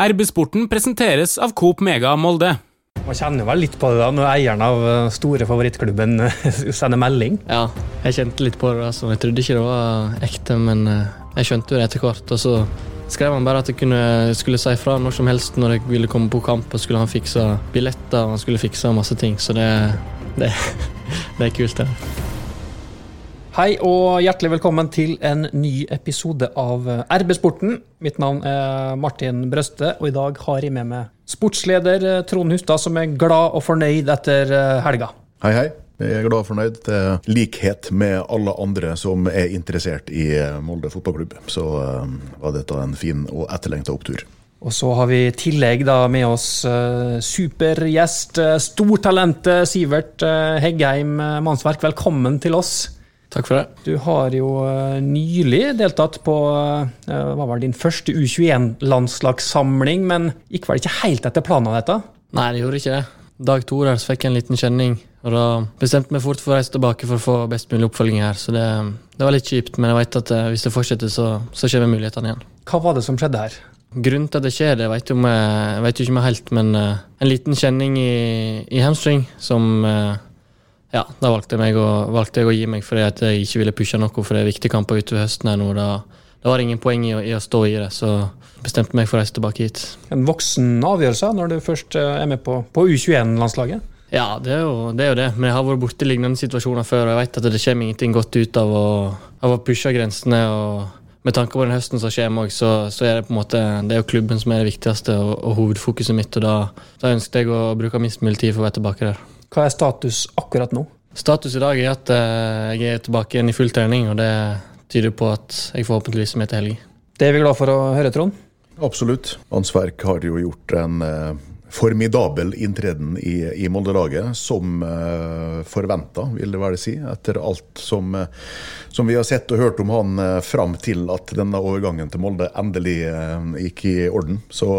RB-sporten presenteres av Coop Mega Molde. Man kjenner vel litt på det da, når eieren av eh, store favorittklubben eh, sender melding. Ja, jeg kjente litt på det. altså. Jeg trodde ikke det var ekte, men eh, jeg skjønte jo det etter hvert. Og så skrev han bare at jeg kunne, skulle si fra når som helst når jeg ville komme på kamp. Og skulle han fikse billetter og han skulle fikse masse ting. Så det, det, det er kult, det. Hei og hjertelig velkommen til en ny episode av eh, RB-sporten. Mitt navn er Martin Brøste, og i dag har jeg med meg sportsleder eh, Trond Hustad, som er glad og fornøyd etter eh, helga. Hei, hei. Jeg er glad og fornøyd. Til likhet med alle andre som er interessert i Molde fotballklubb, så var dette en fin og etterlengta opptur. Og så har vi i tillegg da med oss supergjest, stortalentet Sivert Heggheim Mannsverk. Velkommen til oss. Takk for det. Du har jo uh, nylig deltatt på uh, hva var det, din første U21-landslagssamling, men gikk vel ikke helt etter planen av dette? Nei, det gjorde ikke det. Dag to der så fikk jeg en liten kjenning, og da bestemte vi fort for å reise tilbake for å få best mulig oppfølging her. Så det, det var litt kjipt, men jeg vet at hvis det fortsetter, så, så kommer mulighetene igjen. Hva var det som skjedde her? Grunnen til at det skjer, det vet jeg, jeg vet jo ikke vi helt, men en liten kjenning i, i hamstring som ja, da valgte jeg, å, valgte jeg, å, gi meg fordi jeg ikke ville pushe noe for det er viktige kamper utover høsten. her nå. Da, da var det ingen poeng i å, i å, stå i det, så bestemte meg for å reise tilbake hit. En voksen avgjørelse når du først eh, er med på, på U21-landslaget? Ja, det er, jo, det er, jo, det Men jeg har vært borti lignende situasjoner før, og jeg vet at det kommer ingenting godt ut av å, av å pushe grensene. og med tanke på den høsten som kommer, så, så er det på en måte, det er jo klubben som er det viktigste og, og hovedfokuset mitt. og Da, da ønsket jeg å bruke minst mulig tid for å være tilbake der. Hva er status akkurat nå? Status i dag er at uh, jeg er tilbake igjen i full trening, og det tyder på at jeg forhåpentligvis er med til helga. Det er vi glad for å høre, Trond. Absolutt. Ansverk har jo gjort en eh, formidabel inntreden i, i Molde-laget, som eh, forventa, vil det vel si. Etter alt som, eh, som, vi har sett og hørt om han eh, fram til at denne overgangen til Molde endelig gikk i orden. Så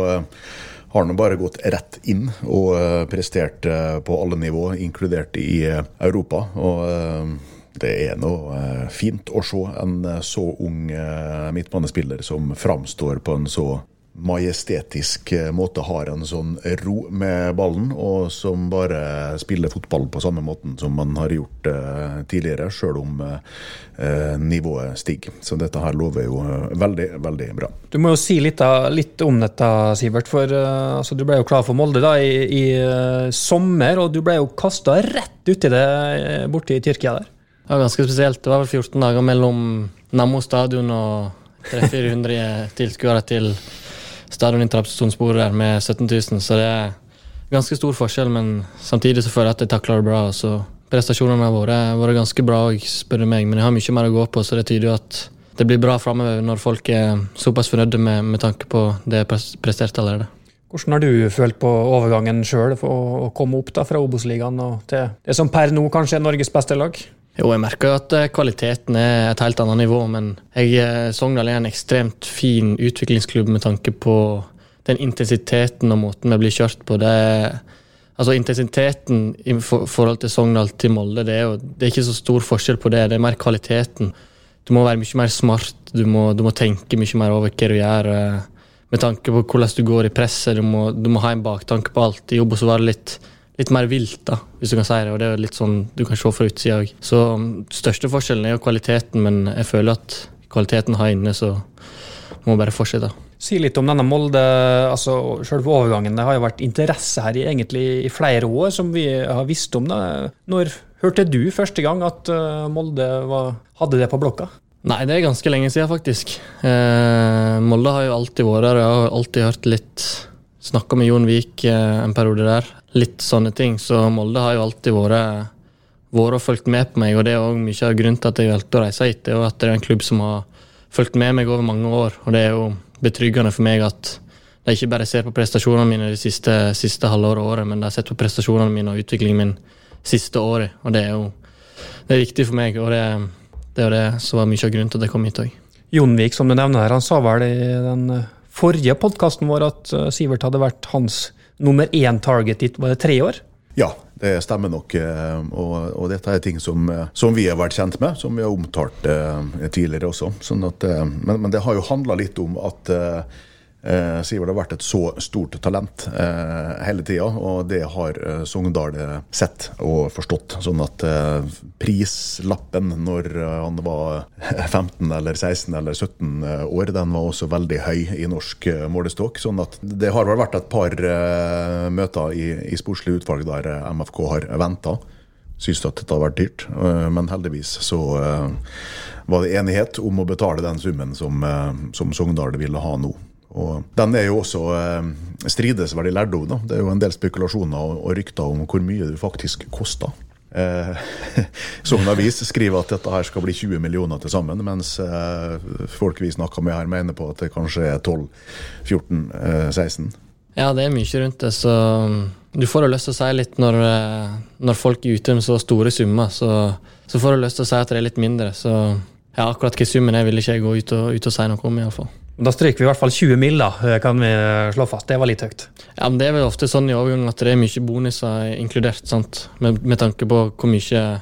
har nå bare gått rett inn og eh, prestert eh, på alle nivå, inkludert i eh, Europa. Og det er nå fint å se en så ung midtbanespiller som framstår på en så majestetisk eh, måte har en sånn ro med ballen, og som bare spiller fotball på samme måten som man har gjort eh, tidligere, sjøl om eh, nivået stiger. Så dette her lover jo uh, veldig, veldig bra. Du må jo si litt, litt om dette, Sivert. For altså, du ble jo klar for Molde da, i, i sommer, og du ble jo kasta rett uti det borte i Tyrkia der. Det var ganske spesielt. Det var vel 14 dager mellom Nammo stadion og 300-400 tilskuere til stadion i der med 17 000, så det er ganske stor forskjell. Men samtidig så føler jeg at jeg takler det bra. Så prestasjonene har vært, vært ganske bra, spør du meg, men jeg har mye mer å gå på, så det tyder jo at det blir bra framover når folk er såpass fornøyde med, med tanke på det jeg presterte allerede. Hvordan har du følt på overgangen sjøl, å komme opp da fra Obos-ligaen til det som per nå kanskje er Norges beste lag? Jo, jeg merker jo at eh, kvaliteten er et helt annet nivå, men jeg, eh, Sogndal er en ekstremt fin utviklingsklubb med tanke på den intensiteten og måten vi blir kjørt på. Det altså Intensiteten i forhold til Sogndal til Molde, det er jo det er ikke så stor forskjell på det. Det er mer kvaliteten. Du må være mye mer smart, du må, du må tenke mye mer over hva du gjør. Eh, med tanke på hvordan du går i presset, du må, du må ha en baktanke på alt. I jobb så var det litt litt mer vilt, da, hvis du kan si det. Og det er litt sånn du kan se fra utsida òg. Så um, største forskjellen er jo kvaliteten, men jeg føler at kvaliteten har inne, så må bare fortsette. Si litt om denne Molde, altså selve overgangen. Det har jo vært interesse her i, egentlig i flere år, som vi har visst om. det. Når hørte du første gang at uh, Molde var, hadde det på blokka? Nei, det er ganske lenge siden, faktisk. Eh, Molde har jo alltid vært der. Jeg har alltid hørt litt Snakka med Jon Vik eh, en periode der litt sånne ting. Så Molde har jo alltid vært, vært og fulgt med på meg, og det er òg mye av grunnen til at jeg valgte å reise hit. Det er jo at det er en klubb som har fulgt med meg over mange år, og det er jo betryggende for meg at de ikke bare ser på prestasjonene mine det siste, siste halvåret året, men de har sett på prestasjonene mine og utviklingen min siste året. Og det er jo det er viktig for meg, og det, det er det som var mye av grunnen til at jeg kom hit òg. Jonvik, som du nevner her, han sa vel i den forrige podkasten vår at eh, Sivert hadde vært hans nummer én target ditt, var det tre år? Ja, det stemmer nok. Eh, og, og, dette er ting som, eh, som, vi har vært kjent med, som vi har omtalt eh, tidligere også. Sånn at, men, men, det har jo handla litt om at Eh, Sivert har vært et så stort talent eh, hele tida, og det har eh, Sogndal eh, sett og forstått. Sånn at eh, prislappen når eh, han var 15 eller 16 eller 17 eh, år, den var også veldig høy i norsk eh, målestokk. Sånn at det har vel vært et par eh, møter i, i sportslig utvalg der eh, MFK har venta. Synes at dette har vært dyrt, eh, men heldigvis så eh, var det enighet om å betale den summen som, eh, som Sogndal ville ha nå. Og den er jo også eh, strides veldig lærd om. Det er jo en del spekulasjoner og, rykter om hvor mye det faktisk koster. Eh, Sogn Avis skriver at dette her skal bli 20 millioner til sammen, mens eh, folk vi snakker med her mener på at det kanskje er 12, 14, eh, 16. Ja, det er mye rundt det, så um, du får jo lyst til å si litt når, eh, når folk er så store summer, så, så får du lyst til å si at det er litt mindre. Så ja, akkurat hva summen er, vil ikke jeg gå ut og, ut og si noe om, iallfall. Da stryker vi i hvert fall 20 mill., da, eh, kan vi slå fast. Det var litt høyt. Ja, men Det er vel ofte sånn i overgangen at det er mye bonuser inkludert, sant? Med, med tanke på hvor mye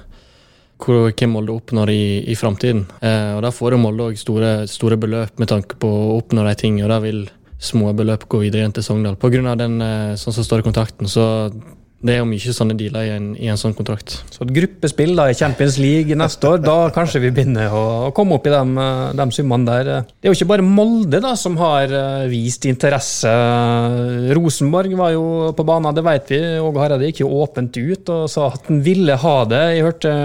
hvor, hva Molde oppnår i, i framtiden. Eh, og Da får jo Molde òg store, store beløp med tanke på å oppnå de ting, og da vil små beløp gå videre igjen til Sogndal. På grunn av den, eh, sånn som står i kontrakten, så det er jo mye sånne dealer i en, i en sånn kontrakt. Så et gruppespill da i Champions League neste år, da kanskje vi begynner å, komme opp i de, de summene der. Det er jo ikke bare Molde da som har eh, vist interesse. Rosenborg var jo på banen, det vet vi. Åge Hareide gikk jo åpent ut og sa at han ville ha det. Jeg hørte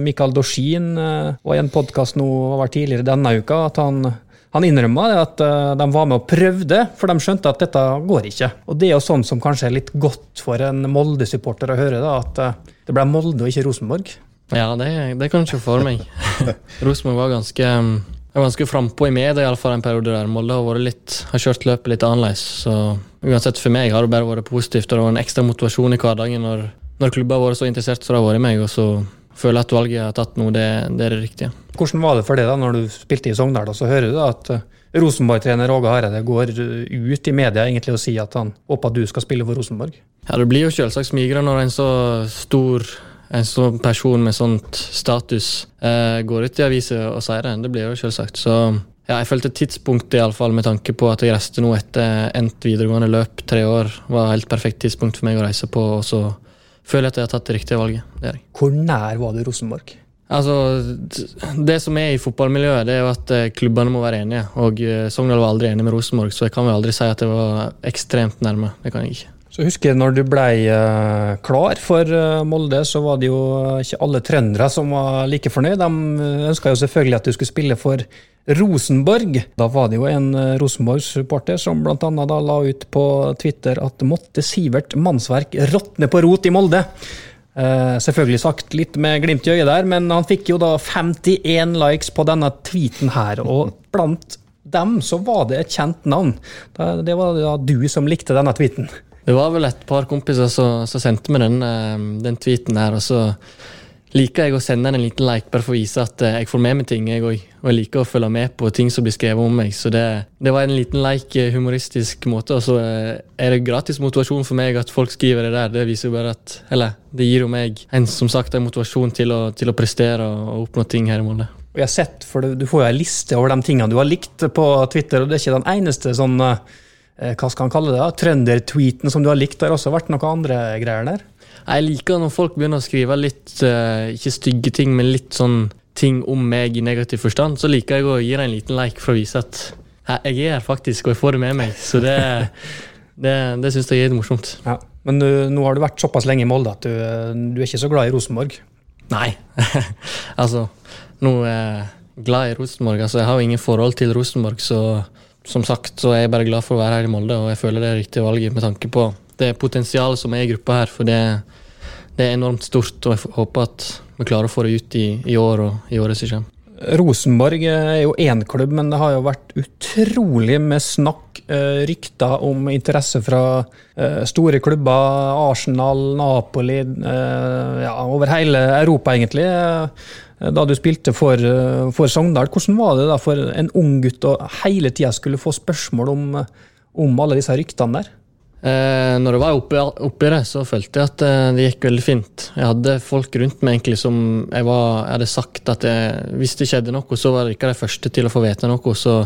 Mikael Dorsin eh, var i en podkast nå var tidligere denne uka at han han innrømma at uh, de var med og prøvde, for de skjønte at dette går ikke. Og Det er jo sånn som kanskje er litt godt for en Molde-supporter å høre, da, at uh, det ble Molde og ikke Rosenborg. Ja, det, det kan du ikke for meg. Rosenborg var ganske var ganske frampå i media iallfall en periode der. Molde har, vært litt, har kjørt løpet litt annerledes. Så uansett for meg har det bare vært positivt, og det var en ekstra motivasjon i hverdagen når, når klubben har vært så interessert som de har vært i meg. og så føler at valget jeg har tatt nå, det, det, er det riktige. Hvordan var det for deg da, når du spilte i Sogndal, og så hører du at uh, Rosenborg-trener Åge Hareide går ut i media egentlig og sier at han håper at du skal spille for Rosenborg? Ja, Det blir jo selvsagt smigra når en så stor en sånn person med sånt status eh, går ut i aviser og sier det. Det blir jo selvsagt. Så ja, jeg følte tidspunktet, iallfall med tanke på at jeg reiste nå etter endt videregående løp, tre år, var et helt perfekt tidspunkt for meg å reise på. og så føler jeg at jeg har tatt det riktige valget. Det Hvor nær var du Rosenborg? Altså, Det som er i fotballmiljøet, det er jo at eh, klubbene må være enige. Og eh, Sogndal var aldri enig med Rosenborg, så jeg kan vel aldri si at det var ekstremt nærme. Det kan jeg ikke. Så husker jeg når du ble uh, klar for uh, Molde, så var det jo ikke alle trøndere som var like fornøyd. De ønska jo selvfølgelig at du skulle spille for Rosenborg. Da var det jo en Rosenborg-supporter som bl.a. da la ut på Twitter at måtte Sivert Mannsverk råtne på rot i Molde. Uh, selvfølgelig sagt litt med glimt i øyet der, men han fikk jo da 51 likes på denne tweeten her. Og blant dem så var det et kjent navn. Det var da du som likte denne tweeten. Det var vel et par kompiser som sendte meg den, uh, den tweeten her. og så liker jeg å sende en liten like bare for å vise at jeg får med meg ting. jeg òg. Og jeg liker å følge med på ting som blir skrevet om meg. Så det, det var en liten like humoristisk måte. Og så er det gratis motivasjon for meg at folk skriver det der. Det viser jo bare at Eller det gir jo meg en, som sagt, en motivasjon til å, til å prestere og oppnå ting her i Molde. Og jeg har sett, for Du får jo ei liste over de tingene du har likt på Twitter, og det er ikke den eneste sånn hva skal han kalle det, da? trøndertweeten som du har likt. Har også vært noen andre greier der? Jeg liker når folk begynner å skrive litt, uh, ikke stygge ting, men litt sånn ting om meg i negativ forstand. Så liker jeg å gi deg en liten like for å vise at jeg er her faktisk, og jeg får det med meg. Så det, det, det syns jeg er morsomt. Ja. Men du, nå har du vært såpass lenge i Molde at du, du er ikke så glad i Rosenborg? Nei. altså, nå er jeg glad i Rosenborg. Altså, jeg har jo ingen forhold til Rosenborg, så som sagt så er jeg bare glad for å være her i Molde, og jeg føler det er riktig valget med tanke på det potensialet som er i gruppa her. For det, det, er enormt stort, og jeg håper at vi klarer å få det ut i, i år og i året som kommer. Rosenborg er jo én klubb, men det har jo vært utrolig med snakk, eh, rykter om interesse fra eh, store klubber. Arsenal, Napoli, eh, ja, over hele Europa egentlig. Da du spilte for, for Sogndal, hvordan var det da for en ung gutt å hele tida skulle få spørsmål om, om alle disse ryktene der? Eh, når jeg var oppi, oppi, det, så følte jeg at eh, det gikk veldig fint. Jeg hadde folk rundt meg egentlig som jeg, var, jeg hadde sagt at jeg, hvis det skjedde noe, så var det ikke de første til å få vite noe. Så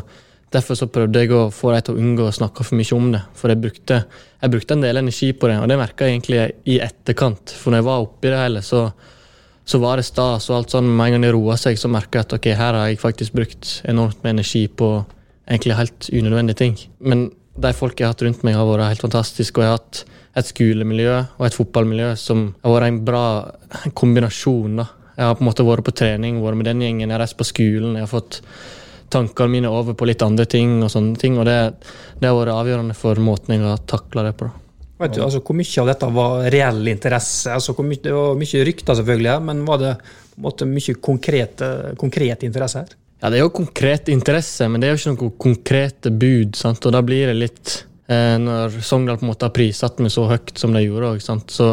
Derfor så prøvde jeg å få dem til å unngå å snakke for mye om det. For jeg brukte, jeg brukte en del energi på det, og det merka jeg egentlig i etterkant. For når jeg var oppi det hele, så, så var det stas og alt sånn. Med en gang det roa seg, så merka jeg at ok, her har jeg faktisk brukt enormt med energi på egentlig helt unødvendige ting. Men de folk jeg har hatt rundt meg, har vært helt fantastiske, og jeg har hatt et skolemiljø og et fotballmiljø som har vært en bra kombinasjon. da. Jeg har på en måte vært på trening, vært med den gjengen, jeg har reist på skolen. jeg har fått tankene mine over på litt andre ting, og sånne ting, og det, det har vært avgjørende for måten jeg har takla det på. Vet du, altså, Hvor mye av dette var reell interesse? Altså, mye, det var mye rykter, selvfølgelig, men var det på en måte mye konkret, konkret, interesse her? Ja, Det er jo konkret interesse, men det er jo ikke noen konkrete bud. Sant? Og da blir det litt eh, Når Sogndal på en måte har prissatt meg så høyt som de gjorde, også, så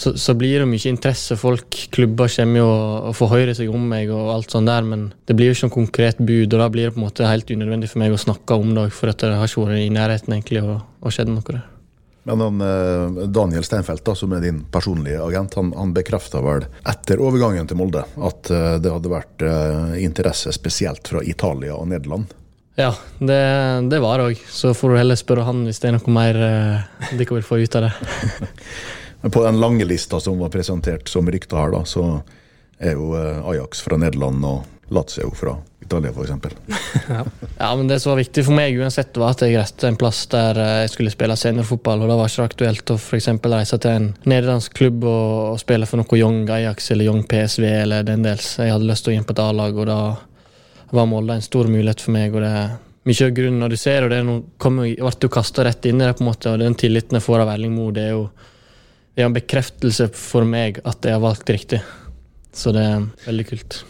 så, så, blir det mye interesse. Folk, klubber kommer jo og forhører seg om meg, og alt sånt der, men det blir jo ikke noe konkret bud. og Da blir det på en måte helt unødvendig for meg å snakke om det, for det har ikke vært i nærheten egentlig og, og skjedd noe der. Men han, eh, Daniel Steinfeld, da, som er din personlige agent, han, han bekrefta vel etter overgangen til Molde at eh, det hadde vært eh, interesse spesielt fra Italia og Nederland? Ja, det, det var det òg. Så får du heller spørre han hvis det er noe mer de kan vil få ut av det. Men på den lange lista som var presentert som rykter her, da, så er jo Ajax fra Nederland og Lazio fra Italia, f.eks. ja. ja, men det som var viktig for meg uansett, var at jeg reiste en plass der eh, jeg skulle spille seniorfotball. og Da var ikke aktuelt å for reise til en nederlandsk klubb og, og, spille for noe Young Ajax eller Young PSV eller den dels. Jeg hadde lyst til å inn på et A-lag, og da var Molde en stor mulighet for meg. og det mye av grunnen når du ser, og det er noe, kom, ble du kasta rett inn i det, på en måte, og den tilliten jeg får av Erling Moe, det er jo det er en bekreftelse for meg at jeg har valgt riktig. Så det er veldig kult.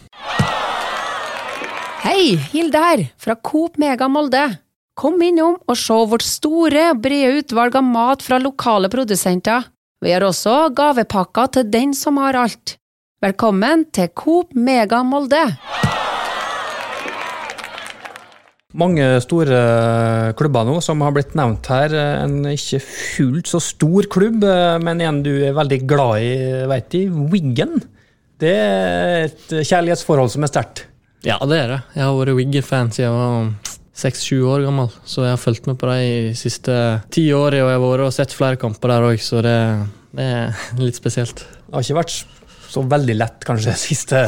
Hei, Hilde her, fra Coop Mega Molde. Kom innom og se vårt store, brede utvalg av mat fra lokale produsenter. Vi har også gavepakker til den som har alt. Velkommen til Coop Mega Molde. Mange store klubber nå som har blitt nevnt her. En ikke fullt så stor klubb, men en du er veldig glad i, veit jeg. Wiggen. Det er et kjærlighetsforhold som er sterkt. Ja, det er det. Jeg har vært Wigger-fan siden jeg var seks-sju år gammel. Så jeg har fulgt med på de siste ti årene, og jeg har vært og sett flere kamper der òg, så det, det, er litt spesielt. Det har ikke vært så veldig lett kanskje de siste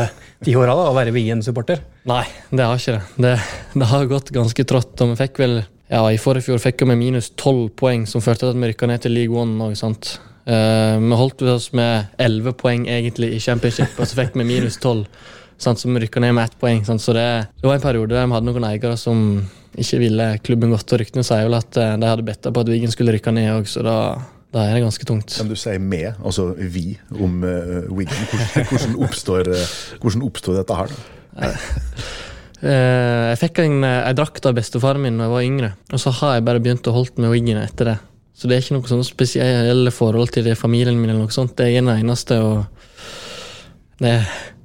ti åra å være Wiggen-supporter? Nei, det har ikke det. det. det. har gått ganske trått. og vi fikk vel, ja, I forrige fjor fikk vi minus tolv poeng, som førte til at vi rykka ned til League One. Også, sant? Uh, vi holdt oss med elleve poeng egentlig i championship, og så fikk vi minus tolv. Så som rykka ned med ett poeng. Sant? Så det, det, var en periode der vi hadde noen eiere som ikke ville klubben godt. Og ryktene sier vel at eh, de hadde bedt på at Wiggen skulle rykke ned òg, så da da er det ganske tungt. Men du sier med, altså vi, om uh, Wigan? Hvordan, hvordan, oppstår, uh, hvordan, oppstår, dette her? uh, jeg fikk en, en drakt av bestefaren min da jeg var yngre, og så har jeg bare begynt å holde med Wigan etter det. Så det er ikke noe sånn spesielle forhold til det, familien min, eller noe sånt. Det er den eneste, og det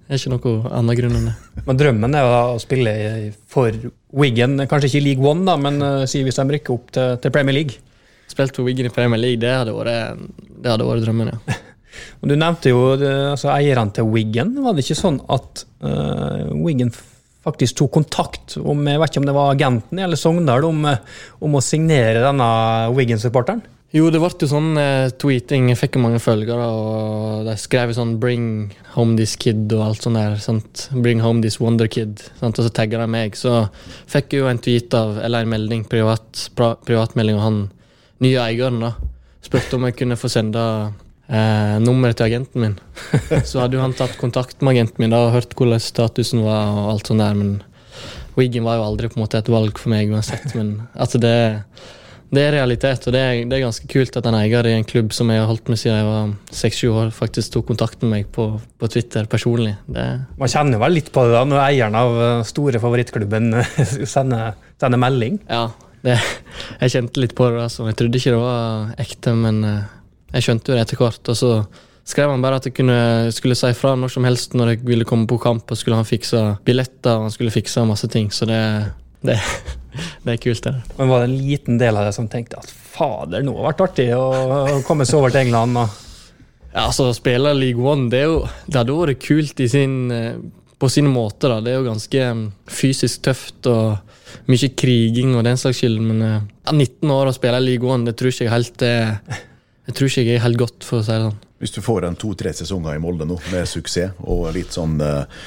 er ikke noe annen grunn enn det. Men drømmen er å spille for Wigan, kanskje ikke i League One, da, men si hvis de rykker opp til, til Premier League? Spilt for Wiggen i Premier League, det hadde vært, det hadde vært drømmen, ja. Du nevnte jo altså, eierne til Wiggen. Var det ikke sånn at uh, Wiggen faktisk tok kontakt om jeg vet ikke om det var agenten eller Sogndal om, eh, om å signere denne Wiggen-supporteren? Jo, det ble jo sånn eh, tweeting. Jeg fikk jo mange følgere, og de skrev sånn 'Bring home this kid' og alt sånt der. Sant? 'Bring home this wonder kid'. Sant? Og så tagga de meg. Så fikk jeg jo en tweet av, eller en melding, privat, privatmelding, og han nye eieren da, spurte om jeg kunne få sende eh, nummeret til agenten min. Så hadde jo han tatt kontakt med agenten min da, og hørt hvordan statusen var. og alt sånt der, Men Wiggen var jo aldri på en måte et valg for meg uansett. Men altså det, det er realitet, og det er, det er, ganske kult at en eier i en klubb som jeg har holdt med siden jeg var seks-sju år, faktisk tok kontakt med meg på, på Twitter personlig. Det Man kjenner vel litt på det da, når eieren av eh, store favorittklubben sender, sender melding? Ja, det, jeg kjente litt på det. Altså. Jeg trodde ikke det var ekte, men eh, jeg skjønte jo det etter hvert. Og så skrev han bare at jeg kunne, skulle si fra når som helst når jeg ville komme på kamp, og skulle han fikse billetter og han skulle fikse masse ting. Så det, det, det er kult. det. Men Var det en liten del av deg som tenkte at fader, nå har det vært artig å komme seg over til England? Og... Ja, altså, å Spille League One, det, er jo, det hadde vært kult i sin eh, på sin måte. da. Det er jo ganske mm, fysisk tøft og mye kriging og den slags skyld. Men eh, ja, 19 år og spille League One, det tror ikke jeg helt er jeg tror ikke jeg er helt godt, for å si det sånn. Hvis du får en to-tre sesonger i Molde nå med suksess og litt sånn eh,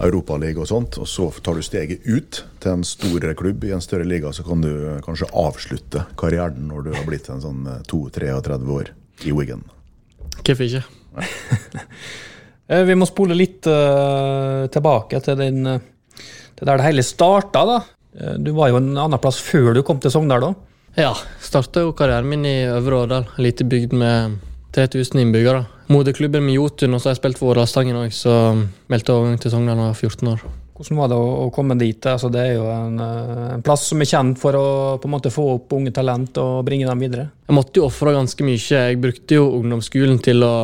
Europaliga og sånt, og så tar du steget ut til en stor klubb i en større liga, så kan du kanskje avslutte karrieren når du har blitt en sånn 2-33 år i Wigan. Hvorfor ikke? Eh, Vi må spole litt uh, tilbake til, den, eh, til der det hele starta. da. Eh, Du var jo en annen plass før du kom til Sogndal. da. Ja, starta jo karrieren min i Øvre Årdal, en liten bygd med 3000 innbyggere. Moderklubben med Jotun, og så har jeg spilt for Rastangen òg, så meldte overgang til Sogndal da jeg var 14 år. Hvordan var det å, å komme dit? Altså, det er jo en, eh, en plass som er kjent for å på en måte få opp unge talent og bringe dem videre. Jeg måtte jo ofre ganske mye. Jeg brukte jo ungdomsskolen til å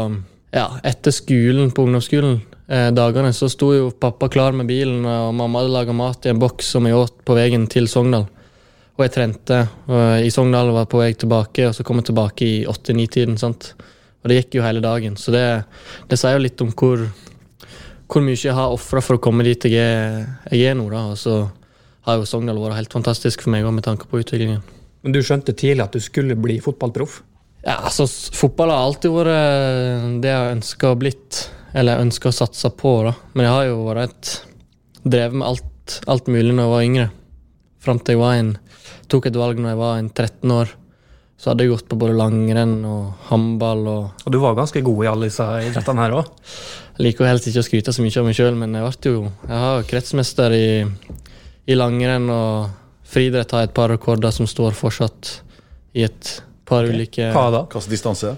Ja, etter skolen på ungdomsskolen, eh, dagene, så sto jo pappa klar med bilen, og mamma hadde laga mat i en boks som jeg åt på veien til Sogndal. Og jeg trente og i Sogndal og var på vei tilbake, og så kom jeg tilbake i åtte-ni-tiden. sant? Og det gikk jo hele dagen. Så det, det sier jo litt om hvor, hvor mye jeg har ofra for å komme dit jeg er, jeg er nå. da, Og så har jo Sogndal vært helt fantastisk for meg med tanke på utviklingen. Men du skjønte tidlig at du skulle bli fotballproff? Ja, altså, Fotball har alltid vært eh, det jeg ønska å blitt, eller ønska å satse på. da. Men jeg har jo vært et, drevet med alt, alt mulig når jeg var yngre. Fram til jeg var en, tok et valg når jeg var en 13 år. Så hadde jeg gått på både langrenn og håndball. og Og du var ganske god i alle disse idrettene her òg. Jeg liker jo helst ikke å skryte så mye av meg sjøl, men jeg ble jo Jeg har kretsmester i, i langrenn, og friidrett har et par rekorder som står fortsatt i et par ulike Hva da? Hvilken distanse?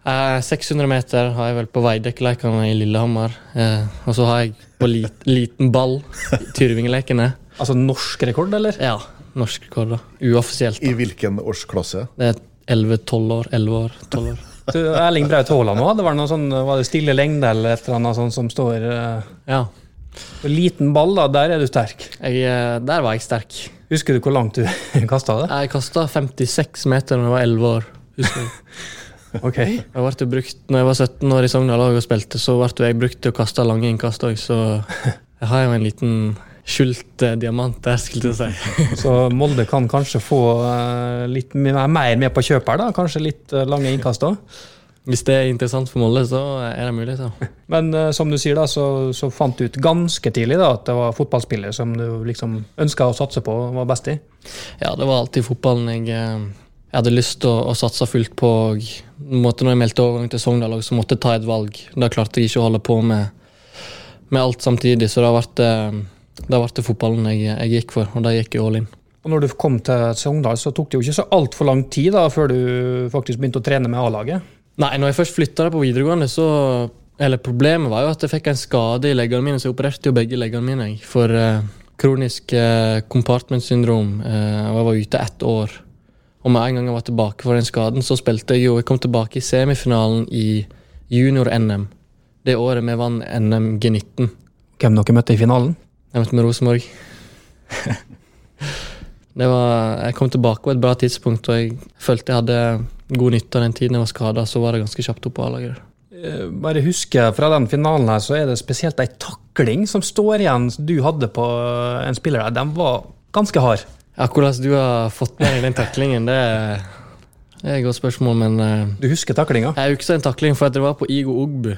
Eh, 600 meter har jeg vel på Veidekkeleikene i Lillehammer. Eh, og så har jeg på lit, liten ball i Tyrvingelekene. Altså norsk rekord, eller? Ja, norsk rekord, da. Uoffisielt. I hvilken årsklasse? Det er 11-12 år. 11 år. 12 år. Du, Erling Braut Haaland òg, det var noe sånn, var det stille lengde eller et eller annet sånt som står uh... Ja. Liten ball, da, der er du sterk. Jeg, eh, der var jeg sterk. Husker du hvor langt du kasta det? Jeg kasta 56 meter da jeg var 11 år. husker jeg. Ok. Jeg ble brukt, når jeg var 17 år i Sogndal og spilte, så ble jeg brukt til å kaste lange innkast òg, så jeg har jo en liten skjult diamanter, skulle jeg si. Så Molde kan kanskje få eh, litt mer med på kjøp her, da? Kanskje litt eh, lange innkast òg? Hvis det er interessant for Molde, så er det muligheter. Men uh, som du sier, da, så, så fant du ut ganske tidlig da, at det var fotballspillet som du liksom ønska å satse på og var best i. Ja, det var alltid fotballen jeg, jeg hadde lyst til å, å satse fullt på. og måtte, når jeg meldte overgang til Sogndal, så måtte jeg ta et valg. Da klarte jeg ikke å holde på med, med alt samtidig, så det har vært ble det, ble det fotballen jeg, jeg gikk for, og da gikk jeg all in. Og når du kom til Sogndal, så tok det jo ikke så altfor lang tid da, før du faktisk begynte å trene med A-laget. Nei, når jeg først flytta på videregående, så Eller problemet var jo at jeg fikk en skade i leggene mine, så jeg opererte jo begge leggene mine for eh, kronisk eh, compartment-syndrom. Eh, og jeg var ute ett år. Og med en gang jeg var tilbake for den skaden, så spilte jeg jo Jeg kom tilbake i semifinalen i junior-NM. Det året vi vant NM G19. Hvem dere møtte i finalen? Jeg møtte med Rosenborg. det var, jeg kom tilbake på et bra tidspunkt, og jeg følte jeg hadde god nytte av den tiden jeg var skada. Så var det ganske kjapt opp på A-laget. Eh, Bare husker fra den finalen her, så er det spesielt ei takling som står igjen du hadde på en spiller der. Den var ganske hard. Ja, Hvordan du har fått med deg den taklingen, det er, det er et godt spørsmål, men eh, Du husker taklinga? jeg husker en takling for det var på Igo Ogbu,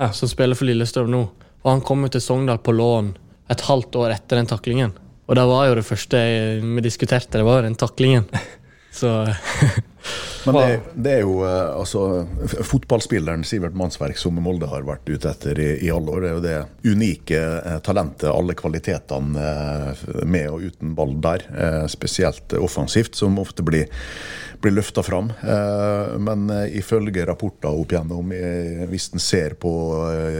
Ja. som spiller for Lillestrøm nå. Og han kom jo til Sogndal på lån et halvt år etter den taklingen. Og det var jo det første vi diskuterte, det var den taklingen. Så Men det, det er jo eh, altså Fotballspilleren Sivert Mannsverk som Molde har vært ute etter i, i alle år, det er jo det unike eh, talentet, alle kvalitetene eh, med og uten ball der. Spesielt offensivt, som ofte blir, blir løfta fram. Eh, Men eh, ifølge rapporter opp igjennom, eh, hvis en ser på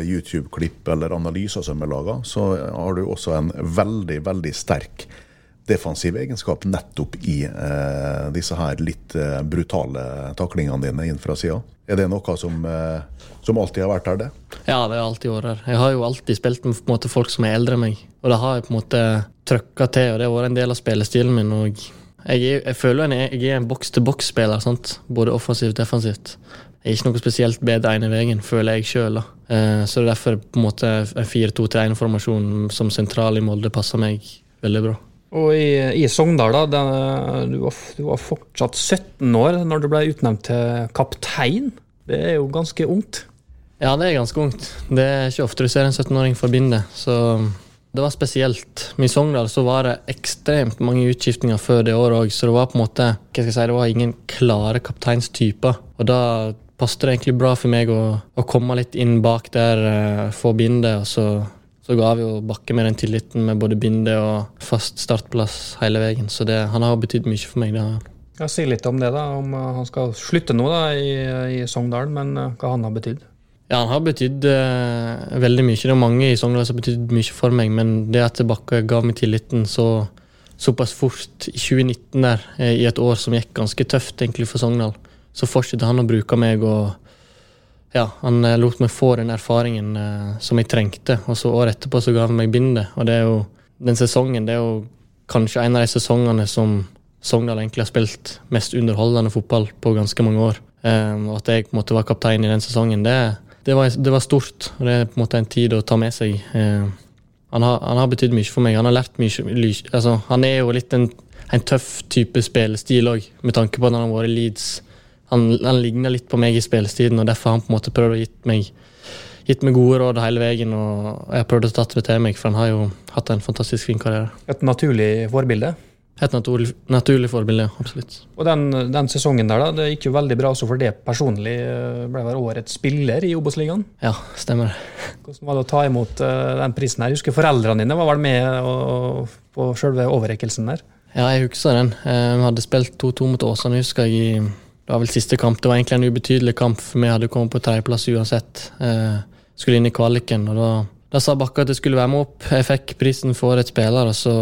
YouTube-klipp eller analyser som er laga, så har du også en veldig, veldig sterk defensiv egenskap nettopp i disse her litt brutale taklingene dine inn fra sida. Er det noe som, som alltid har vært der, det? ja, det har alltid vært her. Jeg har jo alltid spilt med måte, folk som er eldre enn meg. Og det har jeg på en måte trøkka til, og det har vært en del av spillestilen min. og jeg, jeg føler en, jeg er en boks-til-boks-spiller, både offensivt og defensivt. Jeg er ikke noe spesielt bedre ene veien, føler jeg sjøl. Eh, så det er derfor på en måte en 4-2-3-1-formasjon som sentral i Molde passer meg veldig bra. Og i, i Sogndal, da, den, du, var, du, var, fortsatt 17 år når du ble utnevnt til kaptein. Det er jo ganske ungt? Ja, det er ganske ungt. Det er ikke ofte du ser en 17-åring forbinde. Så det var spesielt. I Sogndal så var det ekstremt mange utskiftninger før det året òg, så det var på en måte, hva skal jeg si, det var ingen klare kapteinstyper. Og da passet det egentlig bra for meg å, å komme litt inn bak der, uh, få bindet, og så så ga vi jo Bakke med den tilliten med både binde og fast startplass hele veien. Så det, han har betydd mye for meg. det har ja, Si litt om det, da. Om uh, han skal slutte nå da, i, i Sogndal, men uh, hva han har betydd? Ja, han har betydd uh, veldig mye. Det er mange i Sogndal som har betydd mye for meg, men det at Bakke ga meg tilliten så, såpass fort i 2019 der, i et år som gikk ganske tøft egentlig for Sogndal, så fortsetter han å bruke meg. og ja, han eh, lot meg få den erfaringen eh, som jeg trengte. Og så året etterpå så ga han meg bindet. Og det er jo den sesongen det er jo kanskje en av de sesongene som Sogndal egentlig har spilt mest underholdende fotball på ganske mange år. Og at jeg på en måte var kaptein i den sesongen, det, det, var, det, var, stort. Og det er på en måte en tid å ta med seg. Eh, han har, han har betydd mye for meg. Han har lært mye. Altså, han er jo litt en, en tøff type spillestil òg, med tanke på at han har vært i Leeds han, han ligner litt på meg i spillestilen, og derfor har han på en måte prøvd å gitt meg, gitt meg gode råd hele veien. Og jeg har prøvd å ta det til meg, for han har jo hatt en fantastisk fin karriere. Et naturlig forbilde? Et naturlig, naturlig forbilde, absolutt. Og den, den, sesongen der, da, det gikk jo veldig bra også for det personlig. Ble vel årets spiller i Obos-ligaen? Ja, stemmer. Hvordan var det å ta imot uh, den prisen her? Jeg husker foreldrene dine var vel med og, på selve overrekkelsen der? Ja, jeg husker den. Eh, vi hadde spilt 2-2 mot Åsane, husker jeg, i det var vel siste kamp. Det var egentlig en ubetydelig kamp, for vi hadde kommet på tredjeplass uansett. Eh, skulle inn i kvaliken, og da, da sa Bakke at jeg skulle være med opp. Jeg fikk prisen for et spiller, og så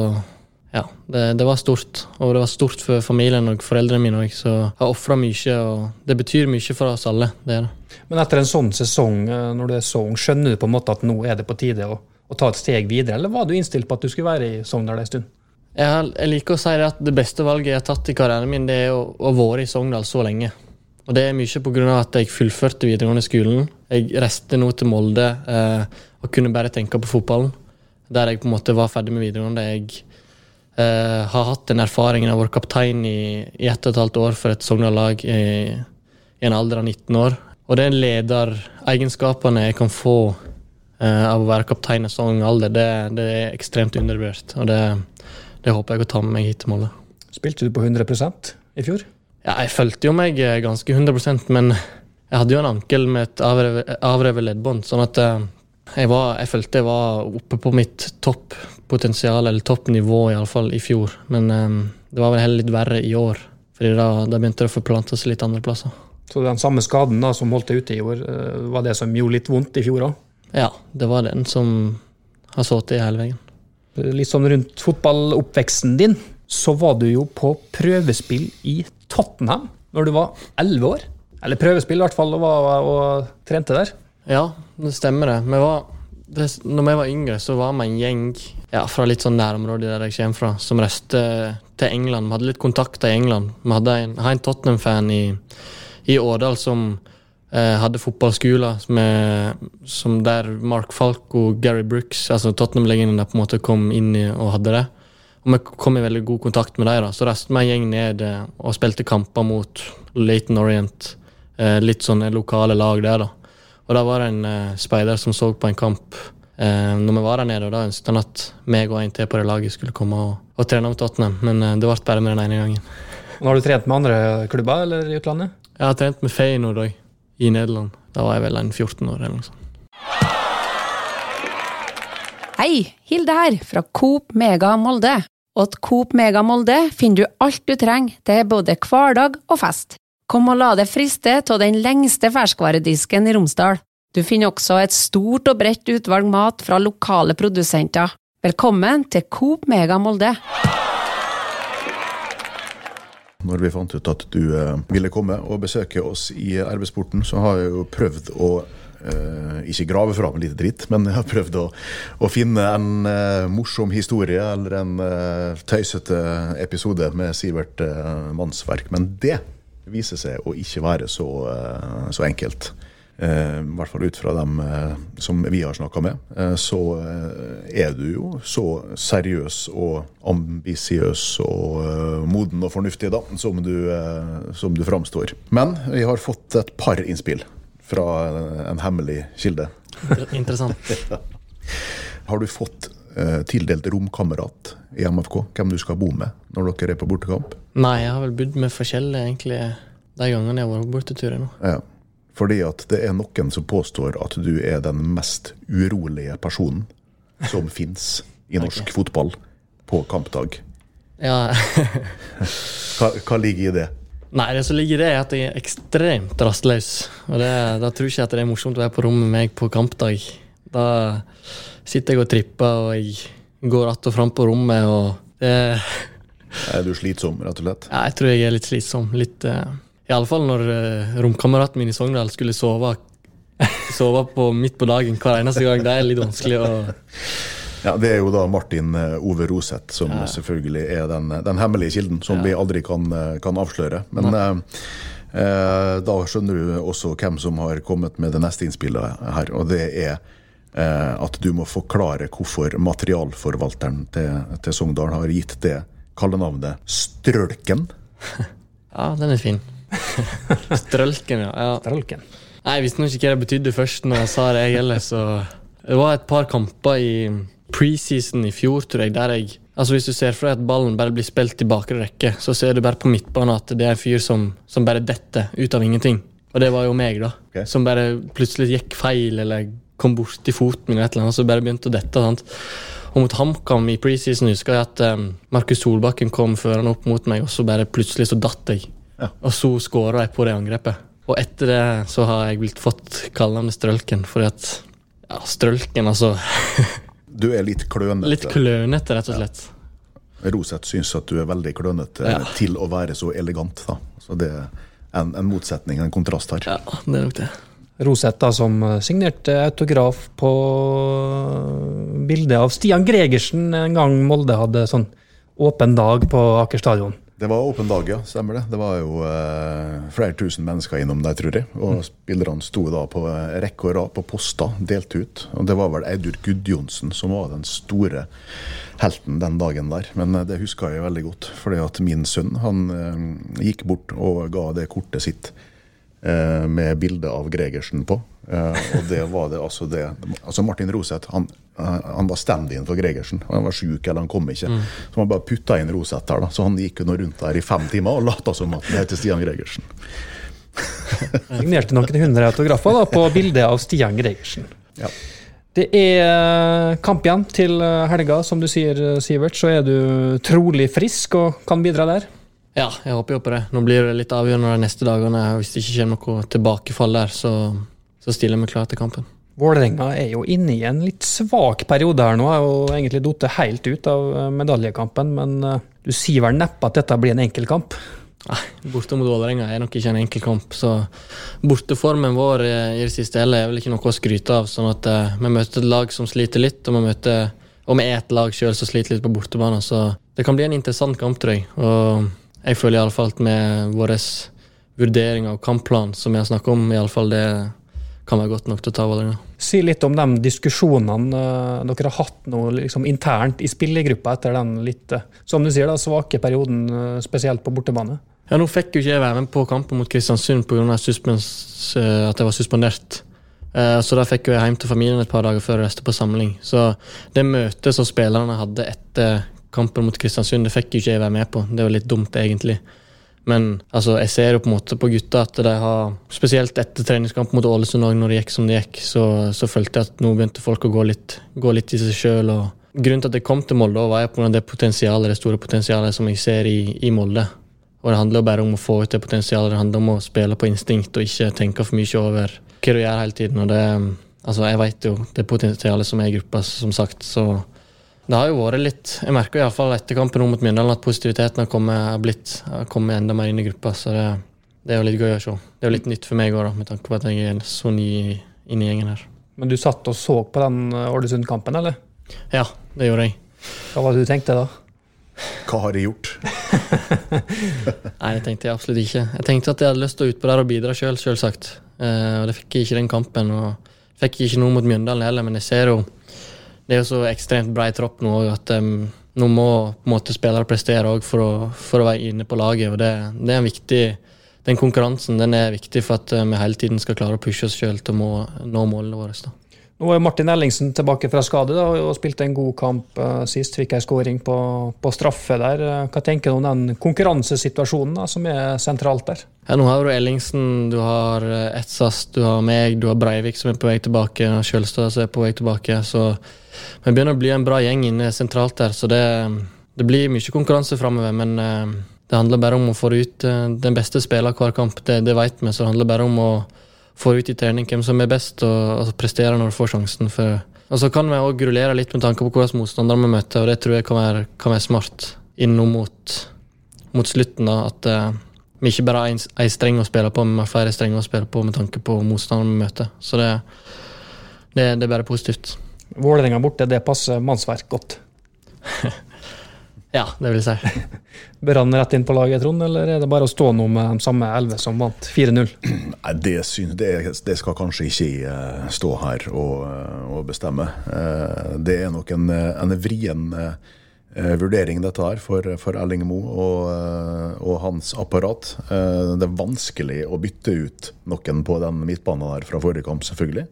Ja, det, det var stort. Og det var stort for familien og foreldrene mine òg, så jeg har ofra mye, og det betyr mye for oss alle. det er det. Men etter en sånn sesong, eh, når du er så ung, skjønner du på en måte at nå er det på tide å, å ta et steg videre, eller var du innstilt på at du skulle være i Sogndal en stund? Jeg, jeg, liker å si det at det beste valget jeg har tatt i karrieren min, det er å, å være i Sogndal så lenge. Og det er mye pga. at jeg fullførte videregående skolen. Jeg reiste nå til Molde eh, og kunne bare tenke på fotballen. Der jeg på en måte var ferdig med videregående. Jeg eh, har hatt den erfaringen av å være kaptein i, i ett og et halvt år for et Sogndal-lag i, i, en alder av 19 år. Og er lederegenskapene jeg kan få eh, av å være kaptein i sånn alder, det, det, er ekstremt undervurdert. Og det det håper jeg å ta med meg hit til Molde. Spilte du på 100% i fjor? Ja, jeg følte jo meg eh, ganske 100% men jeg hadde jo en ankel med et avrevet leddbånd. Sånn at eh, jeg, var, jeg, følte jeg var oppe på mitt topppotensial, eller toppnivå iallfall, i fjor. Men um, det var vel heller litt verre i år, fordi da, da begynte det å forplante seg litt andre plasser. Så den samme skaden da, som holdt deg ute i år, var det som gjorde litt vondt i fjor òg? Ja, det var den som har sittet i hele veien litt sånn rundt fotballoppveksten din, så var du jo på prøvespill i Tottenham når du var elleve år. Eller prøvespill, i hvert fall, og, og, og trente der. Ja, det stemmer det. Vi var, det når vi var yngre, så var vi en gjeng ja, fra litt sånn nærområdet der jeg kommer fra, som reiste til England. Vi hadde litt kontakter i England. Vi hadde en, en Tottenham-fan i, i Årdal som Eh, hadde fotballskoler som der Mark Falk og Gary Brooks, altså Tottenham-legendene, på en måte kom inn i og hadde det. Og vi kom i veldig god kontakt med dem. Så reiste vi en gjeng ned eh, og spilte kamper mot Laton Orient. Eh, litt sånne lokale lag der, da. Og da var det en uh, speider som så på en kamp uh, når vi var der nede, og da ønsket han at meg og en til på det laget skulle komme og, og trene med Tottenham, men uh, det ble bare med den ene gangen. Nå har du trent med andre klubber eller i utlandet? Jeg har trent med Feyenoord òg i Nederland. Da var jeg vel en 14 år eller noe sånt. Hei, Hilde her, fra Coop Mega Molde. Og Coop Mega Molde finner du alt du trenger til både hverdag og fest. Kom og la deg friste av den lengste ferskvaredisken i Romsdal. Du finner også et stort og bredt utvalg mat fra lokale produsenter. Velkommen til Coop Mega Molde når vi fant ut at du eh, ville komme og besøke oss i arbeidsporten, så har jeg jo prøvd å Uh, ikke grave fram lite dritt, men jeg har prøvd å, å finne en uh, morsom historie eller en uh, tøysete episode med Sivert Mannsverk. Men det viser seg å ikke være så, eh, så enkelt. Eh, I hvert fall ut fra dem eh, som vi har snakka med, så er du jo så seriøs og ambisiøs og moden og fornuftig da, som du, som du framstår. Men vi har fått et par innspill fra en hemmelig kilde. Interessant. Har du fått tildelt romkamerat i MFK? Hvem du skal bo med når dere er på bortekamp? Nei, jeg har vel bodd med forskjellige egentlig de gangene jeg har vært på bortetur. Ja. Fordi at det er noen som påstår at du er den mest urolige personen som fins i norsk fotball på kampdag. Ja, Hva, hva ligger i det? Nei, det som ligger i det, er at jeg er ekstremt rastløs. Og det, da tror jeg ikke at det er morsomt å være på rommet med meg på kampdag. Da sitter jeg og tripper, og jeg går att og fram på rommet, og det Er du slitsom, rett og slett? Ja, jeg tror jeg er litt slitsom. Litt uh, Iallfall når uh, romkameraten min i Sogndal skulle sove, sove på, midt på dagen hver eneste gang. Det er litt vanskelig å Ja, Det er jo da Martin eh, Ove Roseth, som selvfølgelig er den, den hemmelige kilden, som vi aldri kan, eh, kan avsløre. Men eh, eh, da skjønner du også hvem som har kommet med det neste innspillet her, og det er eh, at du må forklare hvorfor materialforvalteren til, til Sogndal har gitt det kallenavnet Strølken. Ja, den er fin. Strølken, ja. ja. Strølken. Nei, Jeg visste nå ikke hva det betydde først når jeg sa det, jeg heller, så Det var et par kamper i preseason i fjor, tror jeg, der jeg Altså Hvis du ser for deg at ballen bare blir spilt i bakre rekke, så ser du bare på midtbanen at det er en fyr som, som bare detter ut av ingenting. Og det var jo meg, da. Okay. Som bare plutselig gikk feil, eller kom borti foten min, eller et eller annet, så bare begynte å dette. sant? Og mot HamKam i preseason husker jeg at um, Markus Solbakken kom førende opp mot meg, og så bare plutselig så datt jeg. Ja. Og så skåra jeg på det angrepet. Og etter det så har jeg blitt fått kallenavnet Strølken, fordi at Ja, Strølken, altså. Du er litt klønete. Litt klønete, rett og slett. Roseth syns at du er veldig klønete Ja. til å være så elegant. da. Så det er en, en motsetning, en kontrast her. Ja, det er nok det. Roseth, da, som signerte autograf på bildet av Stian Gregersen en gang Molde hadde sånn åpen dag på Aker stadion. Det var åpen dag, ja. Stemmer det. Det var jo eh, flere tusen mennesker innom der, tror jeg. Og spillerne sto da på eh, rekke og rad på poster, delt ut. Og det var vel Eidur Gudjonsen som var den store helten den dagen der. Men eh, det husker jeg veldig godt. Fordi at min sønn han eh, gikk bort og ga det kortet sitt eh, med bilde av Gregersen på. Eh, og det var det altså det Altså Martin Roseth han, eh, han var stand-in for Gregersen. Han var sjuk eller han kom ikke. Så man bare putta inn Roseth der. da Så han gikk jo nå rundt der i fem timer og lata som at det heter Stian Gregersen. Signerte noen hundre autografer da, på bildet av Stian Gregersen. Ja. Det er kamp igjen til helga. Som du sier, Sivert, så er du trolig frisk og kan bidra der. Ja, jeg håper jo på det. Nå blir det litt avgjørende de neste dagene. Hvis det ikke kommer noe tilbakefall der, så, så stiller vi meg klar til kampen. Vålerenga er jo inne i en litt svak periode her nå, har jo egentlig falt helt ut av eh, medaljekampen. Men eh, du sier vel neppe at dette blir en enkel kamp? Nei, Borte mot Vålerenga er nok ikke en enkel kamp. Så borteformen vår eh, i det siste hele er vel ikke noe å skryte av. sånn at Vi møter et lag som sliter litt, og vi møter og vi er et lag sjøl som sliter litt på bortebane. Så det kan bli en interessant kamp, tror jeg. Og jeg føler iallfall at med vår vurdering av kampplan, som vi har snakket om, i alle fall det kan være godt nok til å ta Vålerenga. Si litt om de diskusjonene eh, dere har hatt nå liksom internt i spillergruppa etter den litt, eh, som du sier, da, svake perioden, eh, spesielt på bortebane. Ja, Nå fikk jo ikke jeg være med på kampen mot Kristiansund pga. at jeg var suspendert. Så da fikk jeg hjem til familien et par dager før jeg reiste på samling. Så det møtet som spillerne hadde etter kampen mot Kristiansund, det fikk jo ikke jeg være med på. Det var litt dumt, egentlig. Men altså, jeg ser jo på en måte på gutta at de har Spesielt etter treningskampen mot Ålesund også, når det gikk som det gikk, så, så følte jeg at nå begynte folk å gå litt, gå litt i seg sjøl. Grunnen til at jeg kom til Molde, var jeg på det potensialet, det store potensialet som jeg ser i, i Molde. Og det handler jo bare om å få ut det potensialet. Det handler om å spille på instinkt og ikke tenke for mye over hva du gjør hele tiden. Og det, altså jeg vet jo det potensialet som er i gruppa, som sagt. Så det har jo vært litt Jeg merker iallfall etter kampen mot Mjøndalen at positiviteten har kommet, har blitt, har kommet enda mer inn i gruppa. Så det, det er jo litt gøy å se. Det er jo litt nytt for meg òg, med tanke på at jeg er så ny inn i gjengen her. Men du satt og så på den Ålesund-kampen, eller? Ja, det gjorde jeg. Hva var det du tenkte da? Hva har jeg gjort? Nei, det tenkte jeg absolutt ikke. Jeg tenkte at jeg hadde lyst til å utpå der og bidra sjøl, selv, selvsagt. Eh, og det fikk jeg ikke den kampen. Og fikk jeg ikke noe mot Mjøndalen heller, men jeg ser jo Det er jo så ekstremt brei tropp nå at um, nå må måte spillere prestere òg for, for å være inne på laget. Og det, det er en viktig Den konkurransen den er viktig for at eh, vi hele tiden skal klare å pushe oss sjøl til å nå målene våre. da. Nå er Martin Ellingsen tilbake fra skade da, og spilte en god kamp eh, sist. Fikk ei skåring på, på straffe der. Eh, Hva tenker du om den konkurransesituasjonen da, som er sentralt der? Ja, nå har du Ellingsen, du har eh, Etsas, du har meg, du har Breivik som er på vei tilbake, og Kjølstad som er på vei tilbake. Så vi begynner å bli en bra gjeng inne sentralt der, så det, det blir mye konkurranse framover. Men det handler bare om å få ut den beste spilleren hver kamp, det, det vet vi. Så det handler bare om å få ut i trening hvem som er best, og, altså, presterer når du får sjansen. For, og så kan vi òg rullere litt med tanke på hvilke motstandere vi møter, og det tror jeg kan være, kan være smart innom mot, mot slutten. da, at uh, vi ikke bare har én streng å spille på, men vi har flere strenger å spille på med tanke på motstanderen vi møter. Så det, det, det er bare positivt. Vålerenga borte, det passer mannsverk godt. Ja, det vil jeg si. Bør han rett inn på laget, Trond, eller er det bare å stå nå med de samme elleve som vant 4-0? Nei, det, det, det skal kanskje ikke eh, stå her og, eh, og bestemme. Eh, Det er nok en, en vrien vurdering, dette her, for, for Erling Moe og, og hans apparat. Det er vanskelig å bytte ut noen på den midtbanen der fra forrige kamp, selvfølgelig.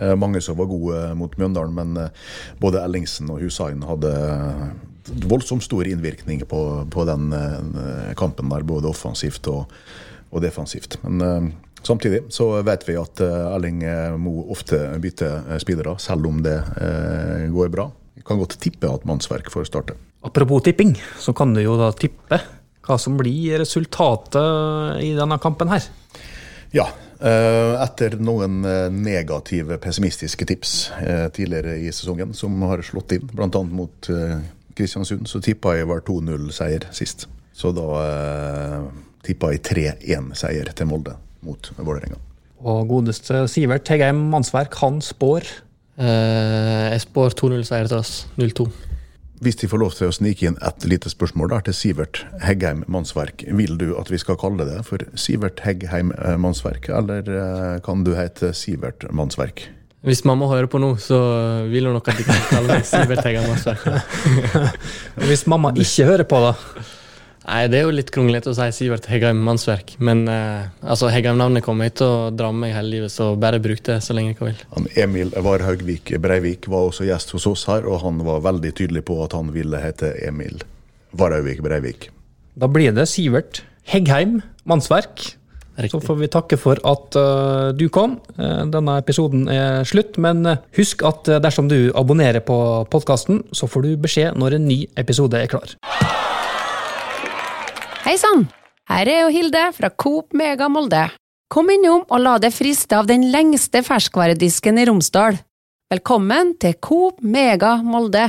Eh, Mange som var gode mot Mjøndalen, men både Ellingsen og Hussein hadde voldsomt stor innvirkning på, på den eh, kampen der, både offensivt og, og defensivt. Men eh, samtidig så vet vi at eh, Erling Moe ofte bytter spillere, selv om det går bra. Jeg kan godt tippe at mannsverk får starte. Apropos tipping, så kan du jo da tippe hva som blir resultatet i denne kampen her. Ja, etter noen negative, pessimistiske tips tidligere i sesongen, som har slått inn, bl.a. mot Kristiansund, så tippa jeg var 2-0-seier sist. Så da eh, tippa jeg 3-1-seier til Molde mot Vålerenga. Og godeste Sivert Hegheim Mannsverk, han spår Eh, jeg spår 2-0-seier til oss. 0-2. Hvis de får lov til å snike inn et lite spørsmål der til Sivert Heggheim Mannsverk, vil du at vi skal kalle det for Sivert Heggheim eh, Mannsverk, eller eh, kan du hete Sivert Mannsverk? Hvis mamma hører på nå, så vil hun nok at de kan kalle meg Sivert Heggen Mannsverk. Hvis mamma ikke hører på, da. Nei, det er jo litt kronglete å si Sivert Heggheim Mannsverk, men eh, altså, Heggheim-navnet kommer jeg til å dra med meg hele livet, så bare bruk det så lenge jeg vil. Han Emil Varhaugvik Breivik var også gjest hos oss her, og han var veldig tydelig på at han ville hete Emil Varhaugvik Breivik. Da blir det Sivert Heggheim Mannsverk. Riktig. Så får vi takke for at uh, du kom. Uh, denne episoden er slutt, men eh, husk at dersom du abonnerer på podkasten, så får du beskjed når en ny episode er klar. Hei sann! Her er jo Hilde fra Coop Mega Molde. Kom innom og la deg friste av den lengste ferskvaredisken i Romsdal. Velkommen til Coop Mega Molde.